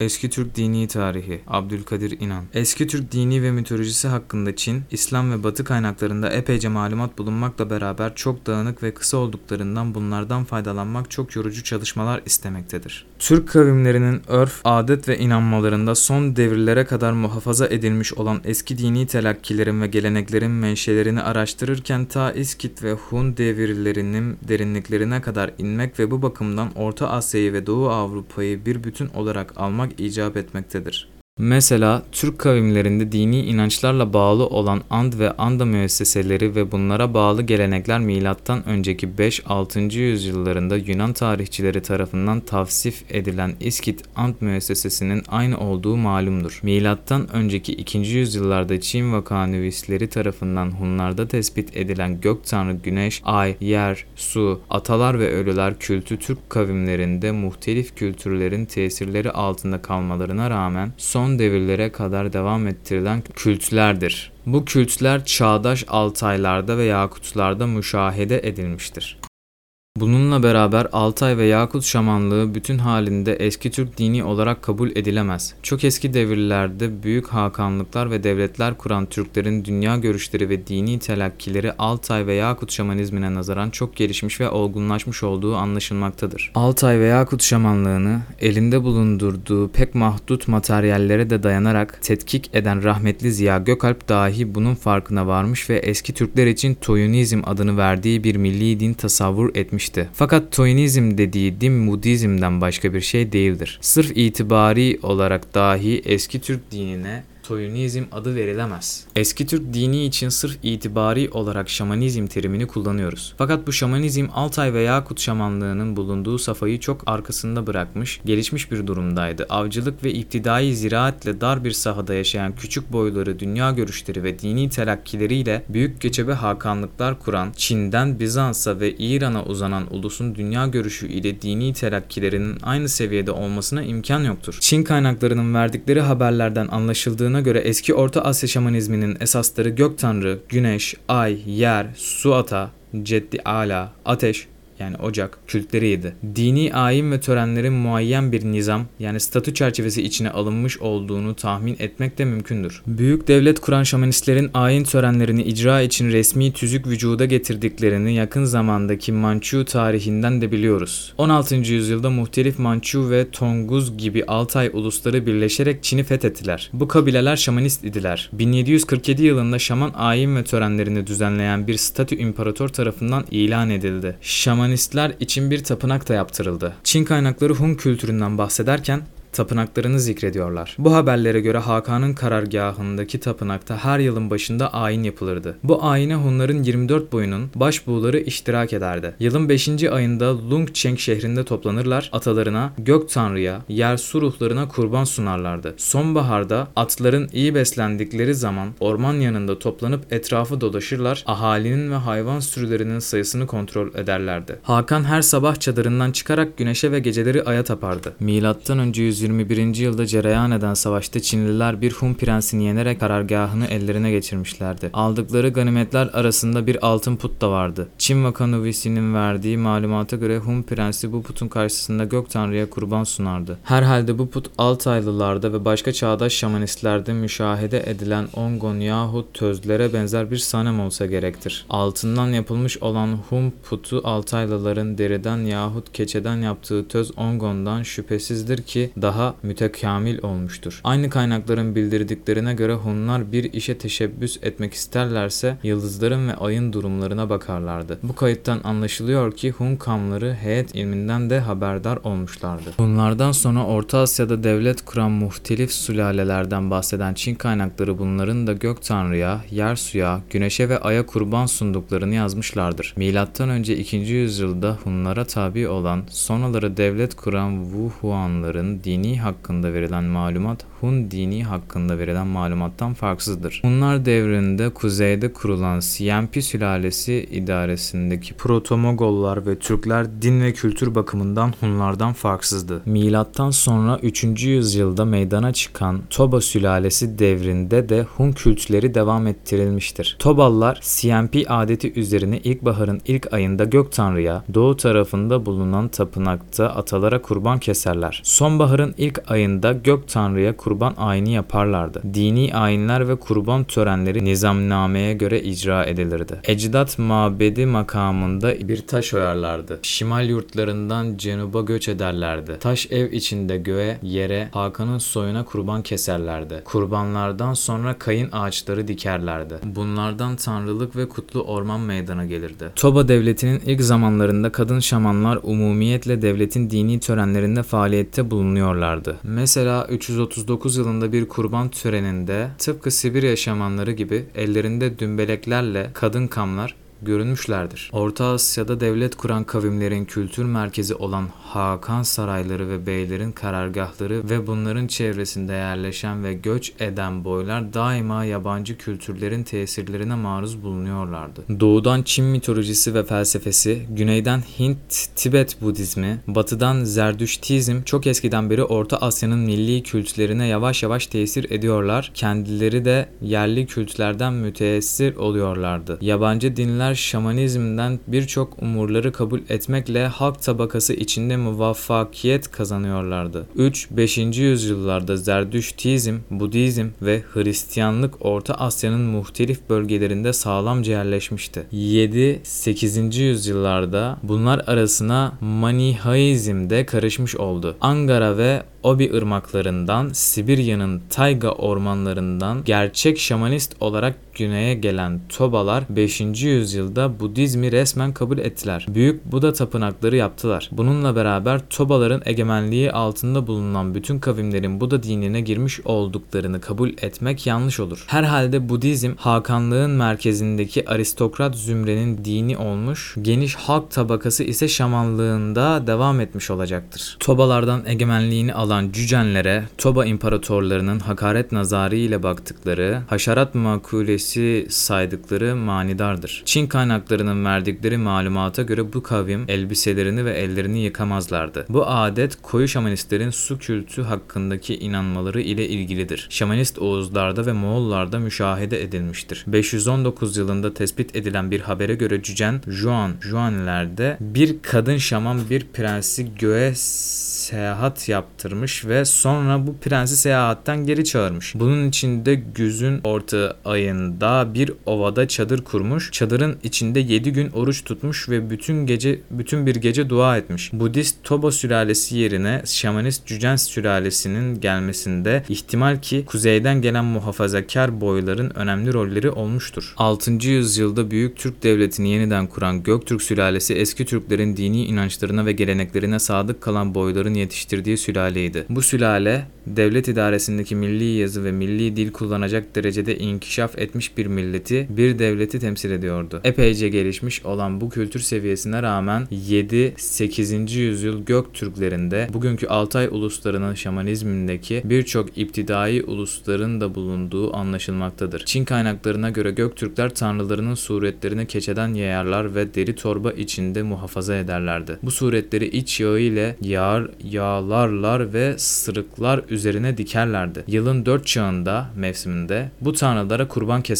Eski Türk Dini Tarihi Abdülkadir İnan Eski Türk dini ve mitolojisi hakkında Çin, İslam ve Batı kaynaklarında epeyce malumat bulunmakla beraber çok dağınık ve kısa olduklarından bunlardan faydalanmak çok yorucu çalışmalar istemektedir. Türk kavimlerinin örf, adet ve inanmalarında son devirlere kadar muhafaza edilmiş olan eski dini telakkilerin ve geleneklerin menşelerini araştırırken ta İskit ve Hun devirlerinin derinliklerine kadar inmek ve bu bakımdan Orta Asya'yı ve Doğu Avrupa'yı bir bütün olarak almak icap etmektedir. Mesela Türk kavimlerinde dini inançlarla bağlı olan and ve anda müesseseleri ve bunlara bağlı gelenekler milattan önceki 5-6. yüzyıllarında Yunan tarihçileri tarafından tavsif edilen İskit and müessesesinin aynı olduğu malumdur. Milattan önceki 2. yüzyıllarda Çin vakanüvisleri tarafından Hunlarda tespit edilen gök tanrı, güneş, ay, yer, su, atalar ve ölüler kültü Türk kavimlerinde muhtelif kültürlerin tesirleri altında kalmalarına rağmen son son devirlere kadar devam ettirilen kültlerdir. Bu kültler çağdaş Altaylarda ve Yakutlarda müşahede edilmiştir. Bununla beraber Altay ve Yakut şamanlığı bütün halinde eski Türk dini olarak kabul edilemez. Çok eski devirlerde büyük hakanlıklar ve devletler kuran Türklerin dünya görüşleri ve dini telakkileri Altay ve Yakut şamanizmine nazaran çok gelişmiş ve olgunlaşmış olduğu anlaşılmaktadır. Altay ve Yakut şamanlığını elinde bulundurduğu pek mahdut materyallere de dayanarak tetkik eden rahmetli Ziya Gökalp dahi bunun farkına varmış ve eski Türkler için Toyunizm adını verdiği bir milli din tasavvur etmiş etmişti. Fakat Toinizm dediği din Budizm'den başka bir şey değildir. Sırf itibari olarak dahi eski Türk dinine Toyunizm adı verilemez. Eski Türk dini için sırf itibari olarak şamanizm terimini kullanıyoruz. Fakat bu şamanizm Altay ve Yakut şamanlığının bulunduğu safayı çok arkasında bırakmış, gelişmiş bir durumdaydı. Avcılık ve iptidai ziraatle dar bir sahada yaşayan küçük boyları, dünya görüşleri ve dini telakkileriyle büyük göçebe hakanlıklar kuran, Çin'den Bizans'a ve İran'a uzanan ulusun dünya görüşü ile dini telakkilerinin aynı seviyede olmasına imkan yoktur. Çin kaynaklarının verdikleri haberlerden anlaşıldığını anlatıldığına göre eski Orta Asya şamanizminin esasları gök tanrı, güneş, ay, yer, su ata, ceddi ala, ateş, yani ocak kültleriydi. Dini ayin ve törenlerin muayyen bir nizam yani statü çerçevesi içine alınmış olduğunu tahmin etmek de mümkündür. Büyük devlet kuran şamanistlerin ayin törenlerini icra için resmi tüzük vücuda getirdiklerini yakın zamandaki Mançu tarihinden de biliyoruz. 16. yüzyılda muhtelif Mançu ve Tonguz gibi Altay ulusları birleşerek Çin'i fethettiler. Bu kabileler şamanist idiler. 1747 yılında şaman ayin ve törenlerini düzenleyen bir statü imparator tarafından ilan edildi. Şaman Şamanistler için bir tapınak da yaptırıldı. Çin kaynakları Hun kültüründen bahsederken tapınaklarını zikrediyorlar. Bu haberlere göre Hakan'ın karargahındaki tapınakta her yılın başında ayin yapılırdı. Bu ayine Hunların 24 boyunun başbuğları iştirak ederdi. Yılın 5. ayında Lungcheng şehrinde toplanırlar, atalarına, gök tanrıya, yer su ruhlarına kurban sunarlardı. Sonbaharda atların iyi beslendikleri zaman orman yanında toplanıp etrafı dolaşırlar, ahalinin ve hayvan sürülerinin sayısını kontrol ederlerdi. Hakan her sabah çadırından çıkarak güneşe ve geceleri aya tapardı. Milattan önce 100 121. yılda cereyan eden savaşta Çinliler bir Hun prensini yenerek karargahını ellerine geçirmişlerdi. Aldıkları ganimetler arasında bir altın put da vardı. Çin Vakanovisi'nin verdiği malumata göre Hun prensi bu putun karşısında gök tanrıya kurban sunardı. Herhalde bu put Altaylılarda ve başka çağdaş şamanistlerde müşahede edilen ongon yahut tözlere benzer bir sanem olsa gerektir. Altından yapılmış olan Hun putu Altaylıların deriden yahut keçeden yaptığı töz ongondan şüphesizdir ki daha daha mütekamil olmuştur. Aynı kaynakların bildirdiklerine göre Hunlar bir işe teşebbüs etmek isterlerse yıldızların ve ayın durumlarına bakarlardı. Bu kayıttan anlaşılıyor ki Hun kamları heyet ilminden de haberdar olmuşlardı. Hunlardan sonra Orta Asya'da devlet kuran muhtelif sülalelerden bahseden Çin kaynakları bunların da gök tanrıya, yer suya, güneşe ve aya kurban sunduklarını yazmışlardır. Milattan önce 2. yüzyılda Hunlara tabi olan sonraları devlet kuran Wu Huanların dini dini hakkında verilen malumat Hun dini hakkında verilen malumattan farksızdır. Hunlar devrinde kuzeyde kurulan CMP sülalesi idaresindeki Proto-Mogollar ve Türkler din ve kültür bakımından Hunlardan farksızdı. Milattan sonra 3. yüzyılda meydana çıkan Toba sülalesi devrinde de Hun kültleri devam ettirilmiştir. Toballar CMP adeti üzerine ilkbaharın ilk ayında gök tanrıya, doğu tarafında bulunan tapınakta atalara kurban keserler. Sonbaharın ilk ayında gök tanrıya kurban ayini yaparlardı. Dini ayinler ve kurban törenleri nizamnameye göre icra edilirdi. Ecdat mabedi makamında bir taş oyarlardı. Şimal yurtlarından cenuba göç ederlerdi. Taş ev içinde göğe, yere, Hakan'ın soyuna kurban keserlerdi. Kurbanlardan sonra kayın ağaçları dikerlerdi. Bunlardan tanrılık ve kutlu orman meydana gelirdi. Toba devletinin ilk zamanlarında kadın şamanlar umumiyetle devletin dini törenlerinde faaliyette bulunuyorlardı. Mesela 339 yılında bir kurban töreninde tıpkı Sibirya şamanları gibi ellerinde dümbeleklerle kadın kamlar görünmüşlerdir. Orta Asya'da devlet kuran kavimlerin kültür merkezi olan Hakan sarayları ve beylerin karargahları ve bunların çevresinde yerleşen ve göç eden boylar daima yabancı kültürlerin tesirlerine maruz bulunuyorlardı. Doğudan Çin mitolojisi ve felsefesi, güneyden Hint, Tibet Budizmi, batıdan Zerdüştizm çok eskiden beri Orta Asya'nın milli kültlerine yavaş yavaş tesir ediyorlar. Kendileri de yerli kültlerden müteessir oluyorlardı. Yabancı dinler şamanizmden birçok umurları kabul etmekle halk tabakası içinde muvaffakiyet kazanıyorlardı. 3-5. yüzyıllarda Zerdüştizm, Budizm ve Hristiyanlık Orta Asya'nın muhtelif bölgelerinde sağlamca yerleşmişti. 7-8. yüzyıllarda bunlar arasına Manihaizm de karışmış oldu. Angara ve Obi ırmaklarından, Sibirya'nın tayga ormanlarından gerçek şamanist olarak güneye gelen Tobalar 5. yüzyılda Budizmi resmen kabul ettiler. Büyük Buda tapınakları yaptılar. Bununla beraber Tobaların egemenliği altında bulunan bütün kavimlerin Buda dinine girmiş olduklarını kabul etmek yanlış olur. Herhalde Budizm Hakanlığın merkezindeki aristokrat zümrenin dini olmuş, geniş halk tabakası ise şamanlığında devam etmiş olacaktır. Tobalardan egemenliğini alan Cücenlere Toba imparatorlarının hakaret nazarı ile baktıkları, haşerat makulesi saydıkları manidardır. Çin kaynaklarının verdikleri malumata göre bu kavim elbiselerini ve ellerini yıkamazlardı. Bu adet koyu şamanistlerin su kültü hakkındaki inanmaları ile ilgilidir. Şamanist Oğuzlarda ve Moğollarda müşahede edilmiştir. 519 yılında tespit edilen bir habere göre Cücen, Juan, Juanlerde bir kadın şaman bir prensi göğe seyahat yaptırmış ve sonra bu prensi seyahatten geri çağırmış. Bunun içinde güzün orta ayında bir ovada çadır kurmuş. Çadırın içinde 7 gün oruç tutmuş ve bütün gece bütün bir gece dua etmiş. Budist Toba sülalesi yerine şamanist Cücen sülalesinin gelmesinde ihtimal ki kuzeyden gelen muhafazakar boyların önemli rolleri olmuştur. 6. yüzyılda Büyük Türk Devleti'ni yeniden kuran Göktürk sülalesi eski Türklerin dini inançlarına ve geleneklerine sadık kalan boyların yetiştirdiği sülaleydi. Bu sülale devlet idaresindeki milli yazı ve milli dil kullanacak derecede inkişaf etmiş bir milleti, bir devleti temsil ediyordu. Epeyce gelişmiş olan bu kültür seviyesine rağmen 7-8. yüzyıl Göktürklerinde bugünkü Altay uluslarının şamanizmindeki birçok iptidai ulusların da bulunduğu anlaşılmaktadır. Çin kaynaklarına göre Göktürkler tanrılarının suretlerini keçeden yayarlar ve deri torba içinde muhafaza ederlerdi. Bu suretleri iç yağı ile yağar, yağlarlar ve sırıklar üzerine dikerlerdi. Yılın dört çağında mevsiminde bu tanrılara kurban keserlerdi.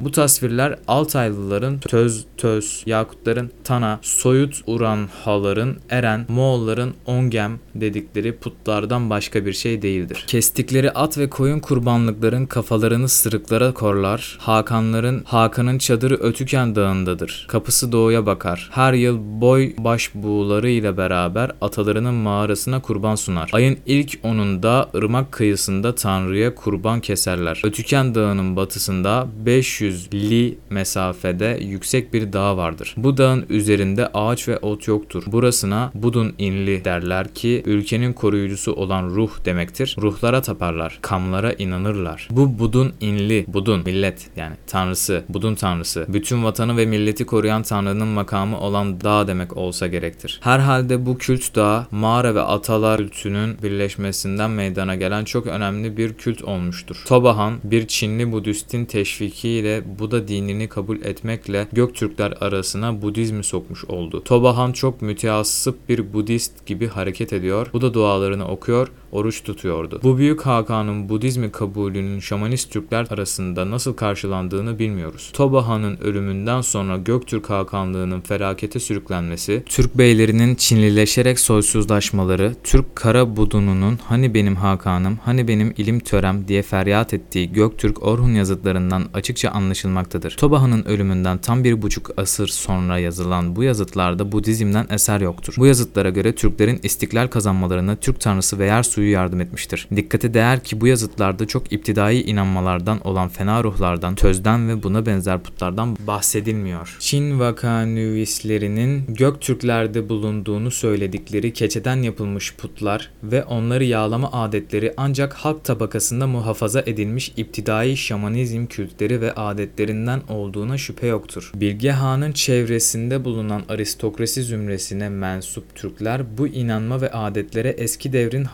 Bu tasvirler Altaylıların Töz, Töz, Yakutların Tana, Soyut Uranhaların Eren, Moğolların Ongem dedikleri putlardan başka bir şey değildir. Kestikleri at ve koyun kurbanlıkların kafalarını sırıklara korlar. Hakanların Hakan'ın çadırı Ötüken Dağı'ndadır. Kapısı doğuya bakar. Her yıl boy baş buğuları ile beraber atalarının mağarasına kurban sunar. Ayın ilk onunda ırmak kıyısında Tanrı'ya kurban keserler. Ötüken Dağı'nın batısında 500 li mesafede yüksek bir dağ vardır. Bu dağın üzerinde ağaç ve ot yoktur. Burasına Budun inli derler ki ülkenin koruyucusu olan ruh demektir. Ruhlara taparlar, kamlara inanırlar. Bu Budun inli, Budun millet yani tanrısı, Budun tanrısı. Bütün vatanı ve milleti koruyan tanrının makamı olan dağ demek olsa gerektir. Herhalde bu kült dağı mağara ve atalar kültünün birleşmesinden meydana gelen çok önemli bir kült olmuştur. Tobahan bir Çinli Budistin teşvikiyle Buda dinini kabul etmekle Göktürkler arasına Budizmi sokmuş oldu. Tobahan çok müteassıp bir Budist gibi hareket ediyor. Buda dualarını okuyor, oruç tutuyordu. Bu büyük Hakan'ın Budizmi kabulünün şamanist Türkler arasında nasıl karşılandığını bilmiyoruz. Toba Han'ın ölümünden sonra Göktürk Hakanlığı'nın felakete sürüklenmesi, Türk beylerinin Çinlileşerek soysuzlaşmaları, Türk kara budununun hani benim Hakan'ım, hani benim ilim törem diye feryat ettiği Göktürk Orhun yazıtlarından açıkça anlaşılmaktadır. Toba Han'ın ölümünden tam bir buçuk asır sonra yazılan bu yazıtlarda Budizm'den eser yoktur. Bu yazıtlara göre Türklerin istiklal kazanmalarına Türk tanrısı ve yer suyu yardım etmiştir. Dikkate değer ki bu yazıtlarda çok iptidai inanmalardan olan fena ruhlardan, tözden ve buna benzer putlardan bahsedilmiyor. Çin vakanüvislerinin Göktürklerde bulunduğunu söyledikleri keçeden yapılmış putlar ve onları yağlama adetleri ancak halk tabakasında muhafaza edilmiş iptidai şamanizm kültleri ve adetlerinden olduğuna şüphe yoktur. Bilge Han'ın çevresinde bulunan aristokrasi zümresine mensup Türkler bu inanma ve adetlere eski devrin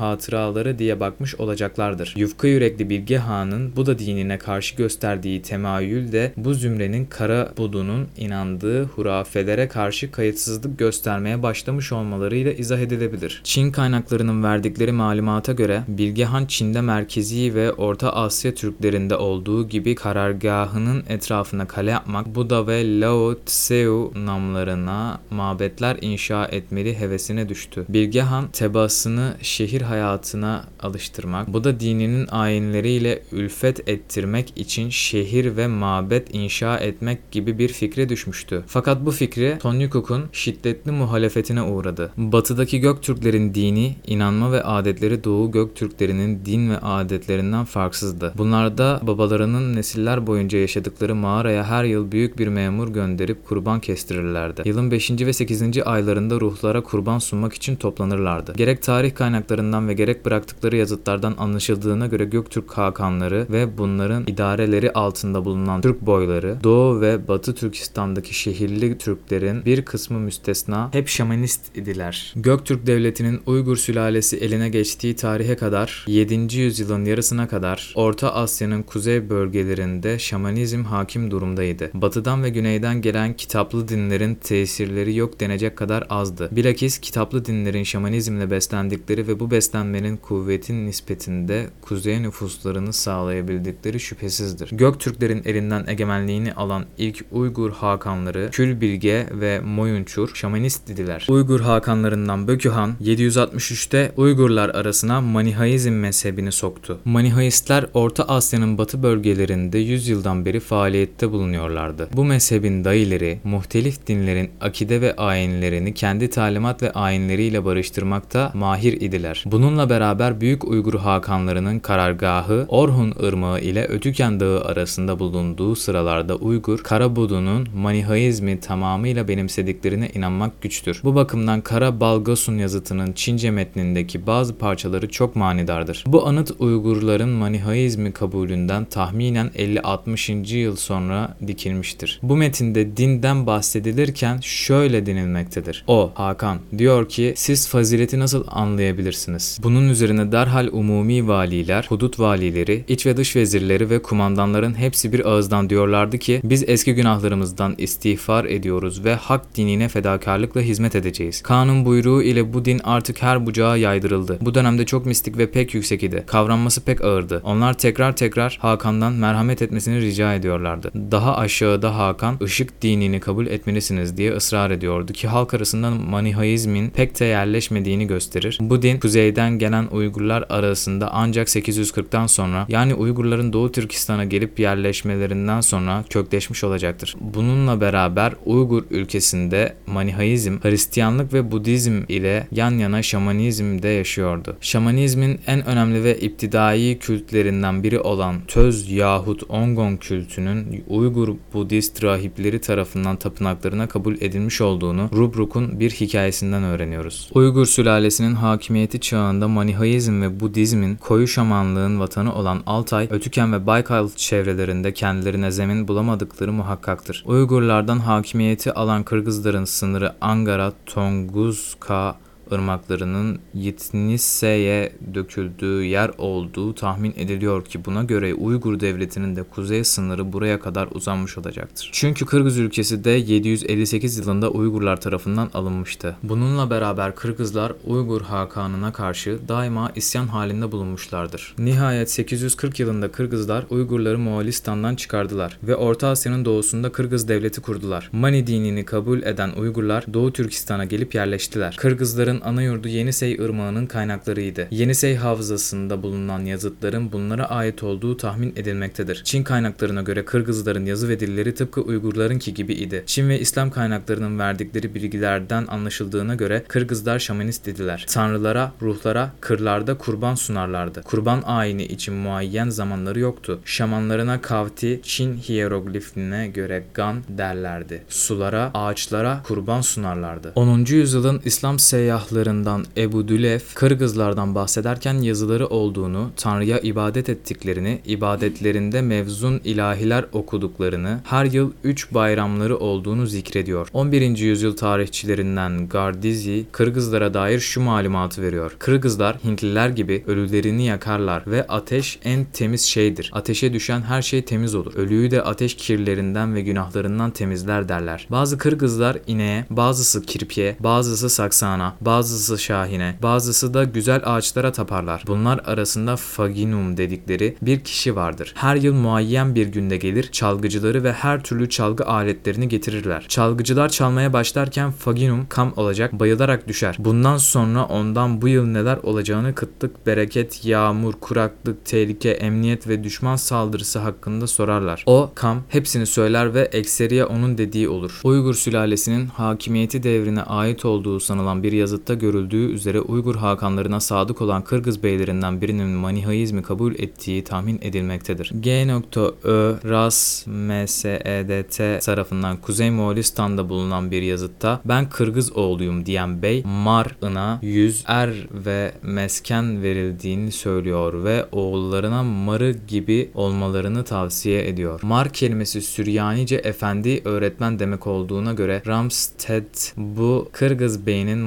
hatıraları diye bakmış olacaklardır. Yufka yürekli Bilge Han'ın Buda dinine karşı gösterdiği temayül de bu zümrenin kara budunun inandığı hurafelere karşı kayıtsızlık göstermeye başlamış olmalarıyla izah edilebilir. Çin kaynaklarının verdikleri malumata göre Bilge Han Çin'de merkezi ve Orta Asya Türklerinde olduğu gibi karargahının etrafına kale yapmak, Buda ve Lao Tseu namlarına mabetler inşa etmeli hevesine düştü. Bilge Han tebasını şehir hayatına alıştırmak, Buda dininin ayinleriyle ülfet ettirmek için şehir ve mabet inşa etmek gibi bir fikre düşmüştü. Fakat bu fikri Tonyukuk'un şiddetli muhalefetine uğradı. Batıdaki Göktürklerin dini, inanma ve adetleri Doğu Göktürklerinin din ve adetlerinden farksızdı. Bunlarda babalarının nesiller boyunca yaşadıkları mağaraya her yıl büyük bir memur gönderip kurban kestirirlerdi. Yılın 5. ve 8. aylarında ruhlara kurban sunmak için toplanırlardı. Gerek tarih kaynaklarından ve gerek bıraktıkları yazıtlardan anlaşıldığına göre Göktürk hakanları ve bunların idareleri altında bulunan Türk boyları, Doğu ve Batı Türkistan'daki şehirli Türklerin bir kısmı müstesna hep şamanist idiler. Göktürk devletinin Uygur sülalesi eline geçtiği tarihe kadar 7. yüzyılın yarısına kadar Orta Asya'nın kuzey bölgelerinde şamanizm hakim durumdaydı. Batıdan ve güneyden gelen kitaplı dinlerin tesirleri yok denecek kadar azdı. Bilakis kitaplı dinlerin şamanizmle beslendikleri ve bu beslenmenin kuvvetin nispetinde kuzey nüfuslarını sağlayabildikleri şüphesizdir. Göktürklerin elinden egemenliğini alan ilk Uygur hakanları Külbilge ve Moyunçur şamanist idiler. Uygur hakanlarından Bökühan 763'te Uygurlar arasına Manihaizm mezhebini soktu. Manihaistler Orta Asya'nın batı bölgelerinde 100 yıldan beri faaliyette bulunuyorlardı. Bu mezhebin dayıları muhtelif dinlerin akide ve ayinlerini kendi talimat ve ayinleriyle barıştırmakta mahir idiler. Bununla beraber Büyük Uygur hakanlarının karargahı Orhun Irmağı ile Ötüken Dağı arasında bulunduğu sıralarda Uygur, Karabudu'nun Manihaizmi tamamıyla benimsediklerine inanmak güçtür. Bu bakımdan Kara Balgasun yazıtının Çince metnindeki bazı parçaları çok manidardır. Bu anıt Uygurların Manihaizmi kabulünden tahminen 50-60. yıl sonra dikilmiştir. Bu metinde dinden bahsedilirken şöyle denilmektedir. O, Hakan, diyor ki siz fazileti nasıl anlayabilirsiniz? Bunun üzerine derhal umumi valiler, hudut valileri, iç ve dış vezirleri ve kumandanların hepsi bir ağızdan diyorlardı ki biz eski günahlarımızdan istiğfar ediyoruz ve hak dinine fedakarlıkla hizmet edeceğiz. Kanun buyruğu ile bu din artık her bucağa yaydırıldı. Bu dönemde çok mistik ve pek yüksek idi. Kavranması pek ağırdı. Onlar tekrar tekrar Hakan'dan merhamet etmesini rica ediyorlardı. Daha aşağıda Hakan ışık dinini kabul etmelisiniz diye ısrar ediyordu ki halk arasında Manihaizmin pek de yerleşmediğini gösterir. Bu din kuzeyden gelen Uygurlar arasında ancak 840'tan sonra yani Uygurların Doğu Türkistan'a gelip yerleşmelerinden sonra kökleşmiş olacaktır. Bununla beraber Uygur ülkesinde Manihaizm, Hristiyanlık ve Budizm ile yan yana şamanizm de yaşıyordu. Şamanizmin en önemli ve iptidai kültlerinden biri olan Töz yahut Ongon kültünün Uygur Budist rahipleri tarafından tapınaklarına kabul edilmiş olduğunu Rubruk'un bir hikayesinden öğreniyoruz. Uygur sülalesinin hakimiyeti çağında Manihaizm ve Budizmin koyu şamanlığın vatanı olan Altay, Ötüken ve Baykal çevrelerinde kendilerine zemin bulamadıkları muhakkaktır. Uygurlardan hakimiyeti alan Kırgızların sınırı Angara, Tonguzka, ırmaklarının Yitnise'ye döküldüğü yer olduğu tahmin ediliyor ki buna göre Uygur devletinin de kuzey sınırı buraya kadar uzanmış olacaktır. Çünkü Kırgız ülkesi de 758 yılında Uygurlar tarafından alınmıştı. Bununla beraber Kırgızlar Uygur Hakanı'na karşı daima isyan halinde bulunmuşlardır. Nihayet 840 yılında Kırgızlar Uygurları Moğolistan'dan çıkardılar ve Orta Asya'nın doğusunda Kırgız devleti kurdular. Mani dinini kabul eden Uygurlar Doğu Türkistan'a gelip yerleştiler. Kırgızların ana yurdu Yenisey Irmağı'nın kaynaklarıydı. Yenisey havzasında bulunan yazıtların bunlara ait olduğu tahmin edilmektedir. Çin kaynaklarına göre Kırgızların yazı ve dilleri tıpkı Uygurlarınki gibi idi. Çin ve İslam kaynaklarının verdikleri bilgilerden anlaşıldığına göre Kırgızlar şamanist idiler. Tanrılara, ruhlara kırlarda kurban sunarlardı. Kurban ayini için muayyen zamanları yoktu. Şamanlarına kavti, Çin hieroglifine göre gan derlerdi. Sulara, ağaçlara kurban sunarlardı. 10. yüzyılın İslam seyyahlarından Ebu Dülef, Kırgızlardan bahsederken yazıları olduğunu, Tanrı'ya ibadet ettiklerini, ibadetlerinde mevzun ilahiler okuduklarını, her yıl 3 bayramları olduğunu zikrediyor. 11. yüzyıl tarihçilerinden Gardizi, Kırgızlara dair şu malumatı veriyor. Kırgızlar Hintliler gibi ölülerini yakarlar ve ateş en temiz şeydir. Ateşe düşen her şey temiz olur. Ölüyü de ateş kirlerinden ve günahlarından temizler derler. Bazı Kırgızlar ineğe, bazısı kirpiye, bazısı saksana, bazısı şahine, bazısı da güzel ağaçlara taparlar. Bunlar arasında Faginum dedikleri bir kişi vardır. Her yıl muayyen bir günde gelir, çalgıcıları ve her türlü çalgı aletlerini getirirler. Çalgıcılar çalmaya başlarken Faginum kam olacak, bayılarak düşer. Bundan sonra ondan bu yıl neler olacağını kıtlık, bereket, yağmur, kuraklık, tehlike, emniyet ve düşman saldırısı hakkında sorarlar. O, kam hepsini söyler ve ekseriye onun dediği olur. Uygur sülalesinin hakimiyeti devrine ait olduğu sanılan bir yazıtta görüldüğü üzere Uygur hakanlarına sadık olan Kırgız beylerinden birinin Manihaizmi kabul ettiği tahmin edilmektedir. G.Ö. Ras MSEDT tarafından Kuzey Moğolistan'da bulunan bir yazıtta ben Kırgız oğluyum diyen bey Mar'ına yüz er ve mesken verildiğini söylüyor ve oğullarına marı gibi olmalarını tavsiye ediyor. Mar kelimesi Süryanice efendi öğretmen demek olduğuna göre Ramsted bu Kırgız beyinin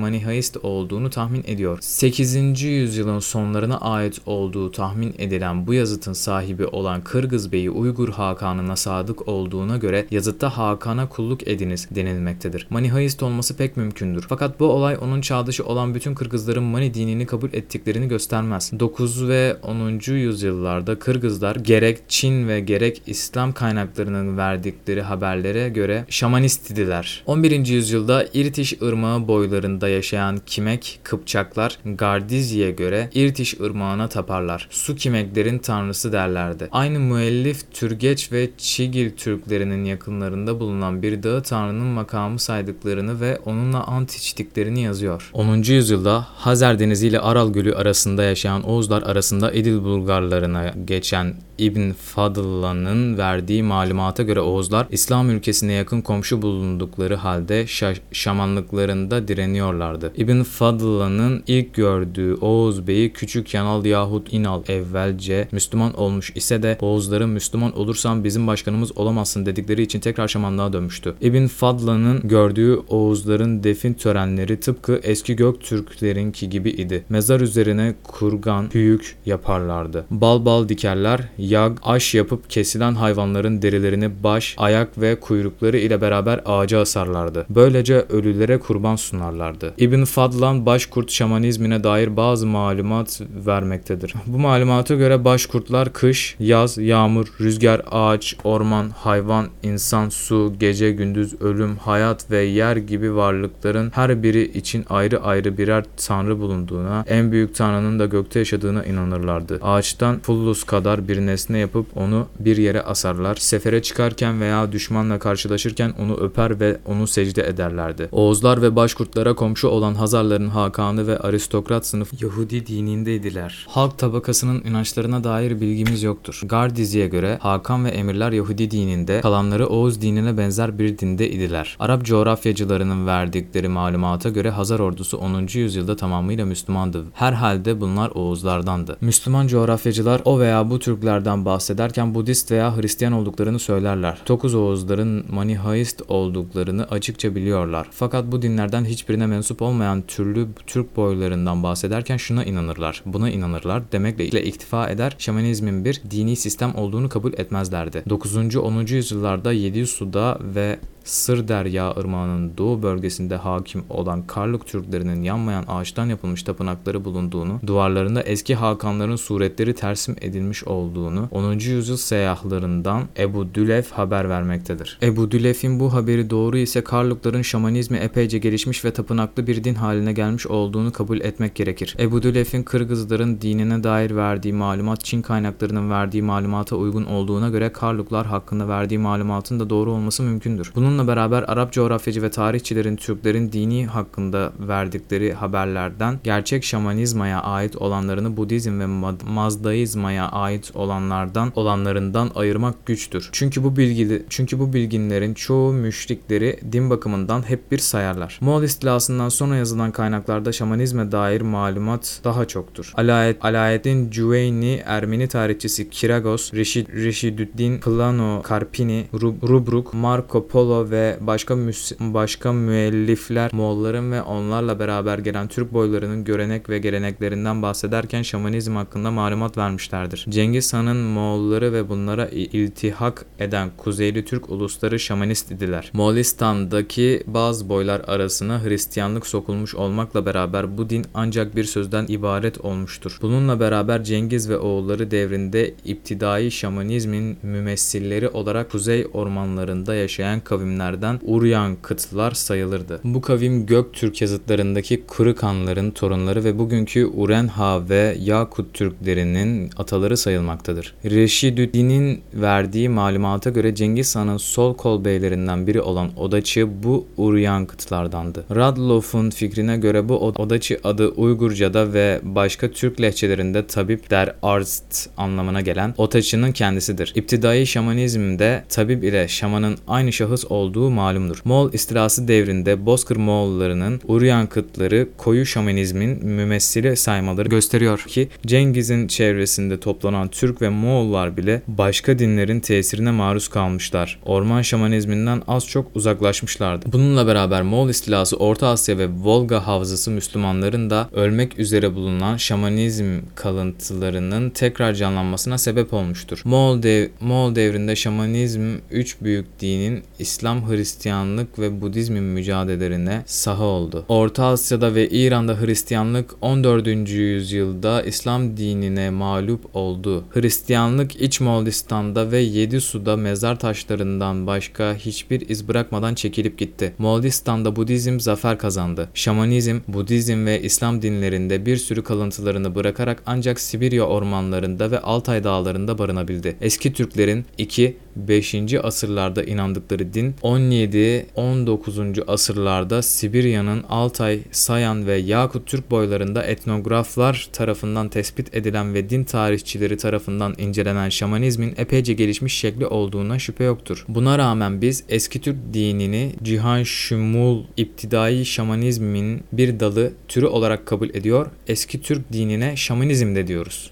manihaist olduğunu tahmin ediyor. 8. yüzyılın sonlarına ait olduğu tahmin edilen bu yazıtın sahibi olan Kırgız beyi Uygur Hakan'ına sadık olduğuna göre yazıtta Hakan'a kulluk ediniz denilmektedir. Manihaist olması pek mümkündür. Fakat bu olay onun çağdaşı olan bütün Kırgızların Mani dinini kabul ettiklerini göstermez. 9 ve 10. yüzyıllarda Kırgızlar gerek Çin ve gerek İslam kaynaklarının verdikleri haberlere göre şamanist idiler. 11. yüzyılda İrtiş Irmağı boylarında yaşayan Kimek Kıpçaklar Gardizye göre İrtiş Irmağı'na taparlar. Su kimeklerin tanrısı derlerdi. Aynı müellif Türgeç ve Çigil Türklerinin yakınlarında bulunan bir dağı tanrının makamı saydıklarını ve onunla ant içtiklerini yazıyor. 10. yüzyılda Hazer Denizi ile Aral Gölü arasında yaşayan Oğuzlar arasında Edil Bulgarlarına geçen İbn Fadla'nın verdiği malumata göre Oğuzlar İslam ülkesine yakın komşu bulundukları halde şa- şamanlıklarında direniyorlardı. İbn Fadla'nın ilk gördüğü Oğuz Bey'i Küçük Yanal yahut İnal evvelce Müslüman olmuş ise de Oğuzların Müslüman olursan bizim başkanımız olamazsın dedikleri için tekrar şamanlığa dönmüştü. İbn Fadla'nın gördüğü Oğuzların defin törenleri tıpkı eski Göktürklerinki gibi idi. Mezar üzerine kurgan, hüyük yaparlardı. Bal bal dikerler, yag, aş yapıp kesilen hayvanların derilerini baş, ayak ve kuyrukları ile beraber ağaca asarlardı. Böylece ölülere kurban sunarlardı. İbn Fadlan başkurt şamanizmine dair bazı malumat vermektedir. Bu malumata göre başkurtlar kış, yaz, yağmur, rüzgar, ağaç, orman, hayvan, insan, su, gece, gündüz, ölüm, hayat ve yer gibi varlıkların her biri için ayrı ayrı birer tanrı bulunduğuna, en büyük tanrının da gökte yaşadığına inanırlardı. Ağaçtan Pullus kadar bir nesne yapıp onu bir yere asarlar. Sefere çıkarken veya düşmanla karşılaşırken onu öper ve onu secde ederlerdi. Oğuzlar ve başkurtlara komşu olan Hazarların Hakanı ve aristokrat sınıf Yahudi dinindeydiler. Halk tabakasının inançlarına dair bilgimiz yoktur. Gardizi'ye göre Hakan ve emirler Yahudi dininde, kalanları Oğuz dinine benzer bir dinde idiler. Arap coğrafyacılarının verdikleri malumata göre Hazar ordusu 10. yüzyılda tamamıyla Müslümandı. Herhalde bunlar Oğuzlardandı. Müslüman coğrafyacılar o veya bu Türklerden Türklerden bahsederken Budist veya Hristiyan olduklarını söylerler. Tokuz Oğuzların Manihaist olduklarını açıkça biliyorlar. Fakat bu dinlerden hiçbirine mensup olmayan türlü Türk boylarından bahsederken şuna inanırlar. Buna inanırlar demekle iktifa eder şamanizmin bir dini sistem olduğunu kabul etmezlerdi. 9. 10. yüzyıllarda Yedisu'da ve Sır Derya Irmağı'nın doğu bölgesinde hakim olan Karluk Türklerinin yanmayan ağaçtan yapılmış tapınakları bulunduğunu, duvarlarında eski Hakanların suretleri tersim edilmiş olduğunu 10. yüzyıl seyyahlarından Ebu Dülef haber vermektedir. Ebu Dülef'in bu haberi doğru ise Karlukların şamanizmi epeyce gelişmiş ve tapınaklı bir din haline gelmiş olduğunu kabul etmek gerekir. Ebu Dülef'in Kırgızların dinine dair verdiği malumat Çin kaynaklarının verdiği malumata uygun olduğuna göre Karluklar hakkında verdiği malumatın da doğru olması mümkündür. Bunun Bununla beraber Arap coğrafyacı ve tarihçilerin Türklerin dini hakkında verdikleri haberlerden gerçek şamanizmaya ait olanlarını Budizm ve Mazdaizmaya ait olanlardan olanlarından ayırmak güçtür. Çünkü bu bilgi çünkü bu bilginlerin çoğu müşrikleri din bakımından hep bir sayarlar. Moğol istilasından sonra yazılan kaynaklarda şamanizme dair malumat daha çoktur. Alayet, Alaeddin Cüveyni, Ermeni tarihçisi Kiragos, Reşid, Reşidüddin Plano Karpini, Rubruk, Marco Polo ve başka başka müellifler Moğolların ve onlarla beraber gelen Türk boylarının görenek ve geleneklerinden bahsederken şamanizm hakkında malumat vermişlerdir. Cengiz Han'ın Moğolları ve bunlara iltihak eden Kuzeyli Türk ulusları şamanist idiler. Moğolistan'daki bazı boylar arasına Hristiyanlık sokulmuş olmakla beraber bu din ancak bir sözden ibaret olmuştur. Bununla beraber Cengiz ve oğulları devrinde iptidai şamanizmin mümessilleri olarak kuzey ormanlarında yaşayan kavimler kavimlerden Uryan kıtlar sayılırdı. Bu kavim Göktürk yazıtlarındaki Kırıkanların torunları ve bugünkü Urenha ve Yakut Türklerinin ataları sayılmaktadır. Reşidüddin'in verdiği malumata göre Cengiz Han'ın sol kol beylerinden biri olan Odaçı bu Uryan kıtlardandı. Radloff'un fikrine göre bu Odaçı adı Uygurca'da ve başka Türk lehçelerinde tabip der arzt anlamına gelen Otaçı'nın kendisidir. İptidai şamanizmde tabip ile şamanın aynı şahıs olduğu olduğu malumdur. Moğol istilası devrinde Bozkır Moğollarının Uryan kıtları koyu şamanizmin mümessili saymaları gösteriyor ki Cengiz'in çevresinde toplanan Türk ve Moğollar bile başka dinlerin tesirine maruz kalmışlar. Orman şamanizminden az çok uzaklaşmışlardı. Bununla beraber Moğol istilası Orta Asya ve Volga havzası Müslümanların da ölmek üzere bulunan şamanizm kalıntılarının tekrar canlanmasına sebep olmuştur. Moğol, dev Moğol devrinde şamanizm üç büyük dinin İslam İslam, Hristiyanlık ve Budizmin mücadelelerine saha oldu. Orta Asya'da ve İran'da Hristiyanlık 14. yüzyılda İslam dinine mağlup oldu. Hristiyanlık İç Moğolistan'da ve Yedi Su'da mezar taşlarından başka hiçbir iz bırakmadan çekilip gitti. Moğolistan'da Budizm zafer kazandı. Şamanizm, Budizm ve İslam dinlerinde bir sürü kalıntılarını bırakarak ancak Sibirya ormanlarında ve Altay dağlarında barınabildi. Eski Türklerin 2 5. asırlarda inandıkları din 17-19. asırlarda Sibirya'nın Altay, Sayan ve Yakut Türk boylarında etnograflar tarafından tespit edilen ve din tarihçileri tarafından incelenen şamanizmin epeyce gelişmiş şekli olduğuna şüphe yoktur. Buna rağmen biz eski Türk dinini Cihan Şumul iptidai şamanizmin bir dalı türü olarak kabul ediyor, eski Türk dinine şamanizm de diyoruz.